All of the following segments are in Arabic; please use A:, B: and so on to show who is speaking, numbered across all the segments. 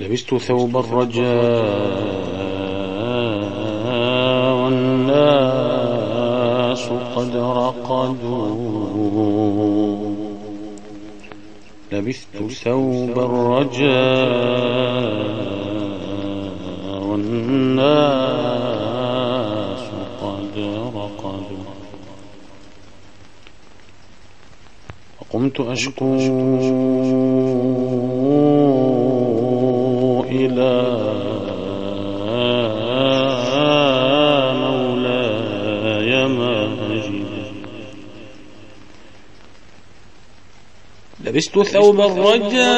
A: لبست ثوب الرجاء والناس قد رقدوا. لبست ثوب الرجاء والناس قد رقدوا. وقمت أشكو إلى مولاي ماجد. لبست ثوب الرجاء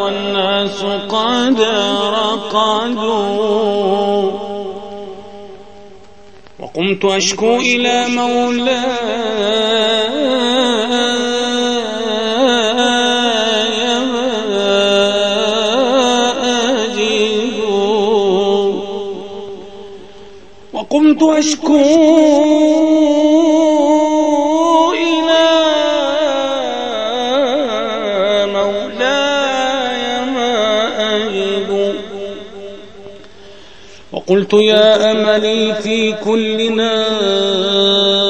A: والناس قد رقدوا. وقمت أشكو إلى مولاي وقمت أشكو إلى مولاي ما أجد وقلت يا أملي في كل نائمة.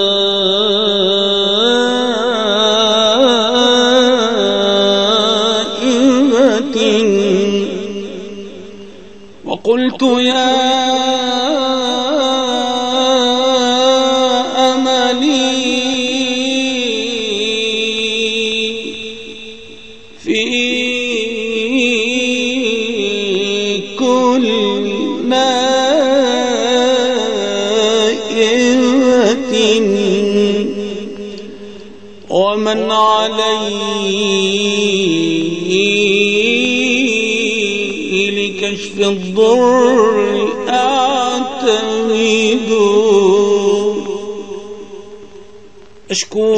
A: وقلت يا ومن عليه لكشف الضر أعتمد أشكو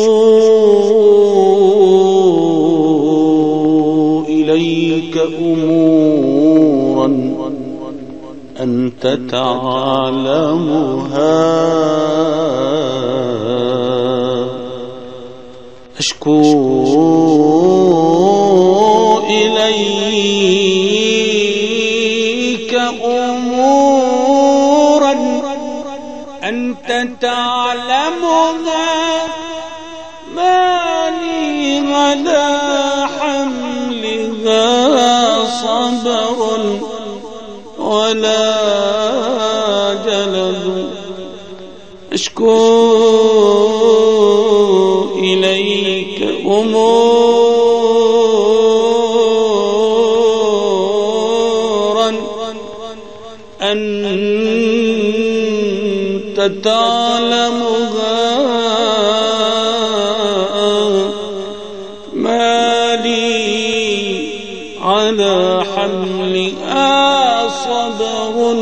A: إليك أمورا أنت تعلمها. أشكو إليك أمورا أنت تعلمها ما لي على حملها صبر ولا جلد. أشكو أمورا أنت تعلمها ما لي على حملها صبر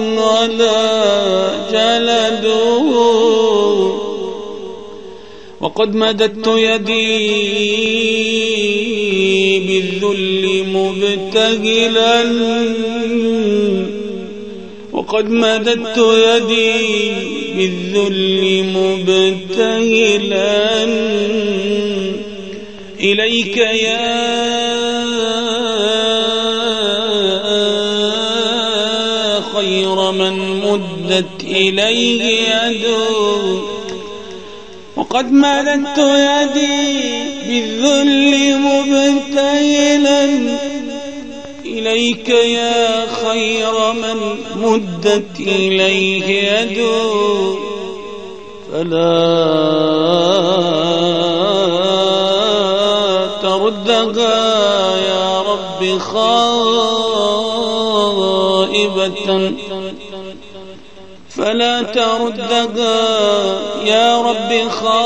A: وقد مددت يدي بالذل مبتهلا وقد مددت يدي بالذل مبتهلا إليك يا خير من مدت إليه يده وقد مددت يدي بالذل مبتهلا إليك يا خير من مدت إليه يده فلا تردها يا رب خائبة فلا تردها يا رب خائبة.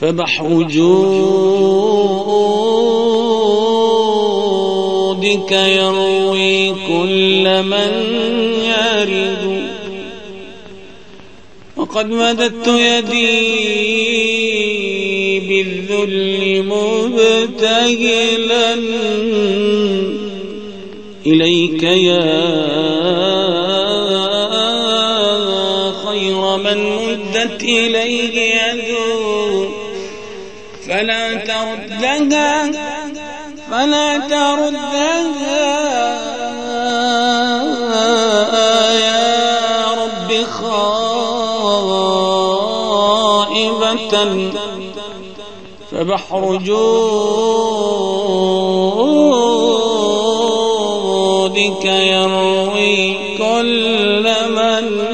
A: فبحر جودك يروي كل من وقد مددت يدي بالذل مبتهلا إليك يا همت إليه يدعو. فلا تردها فلا تردها. خائبة فبحر جودك يروي كل من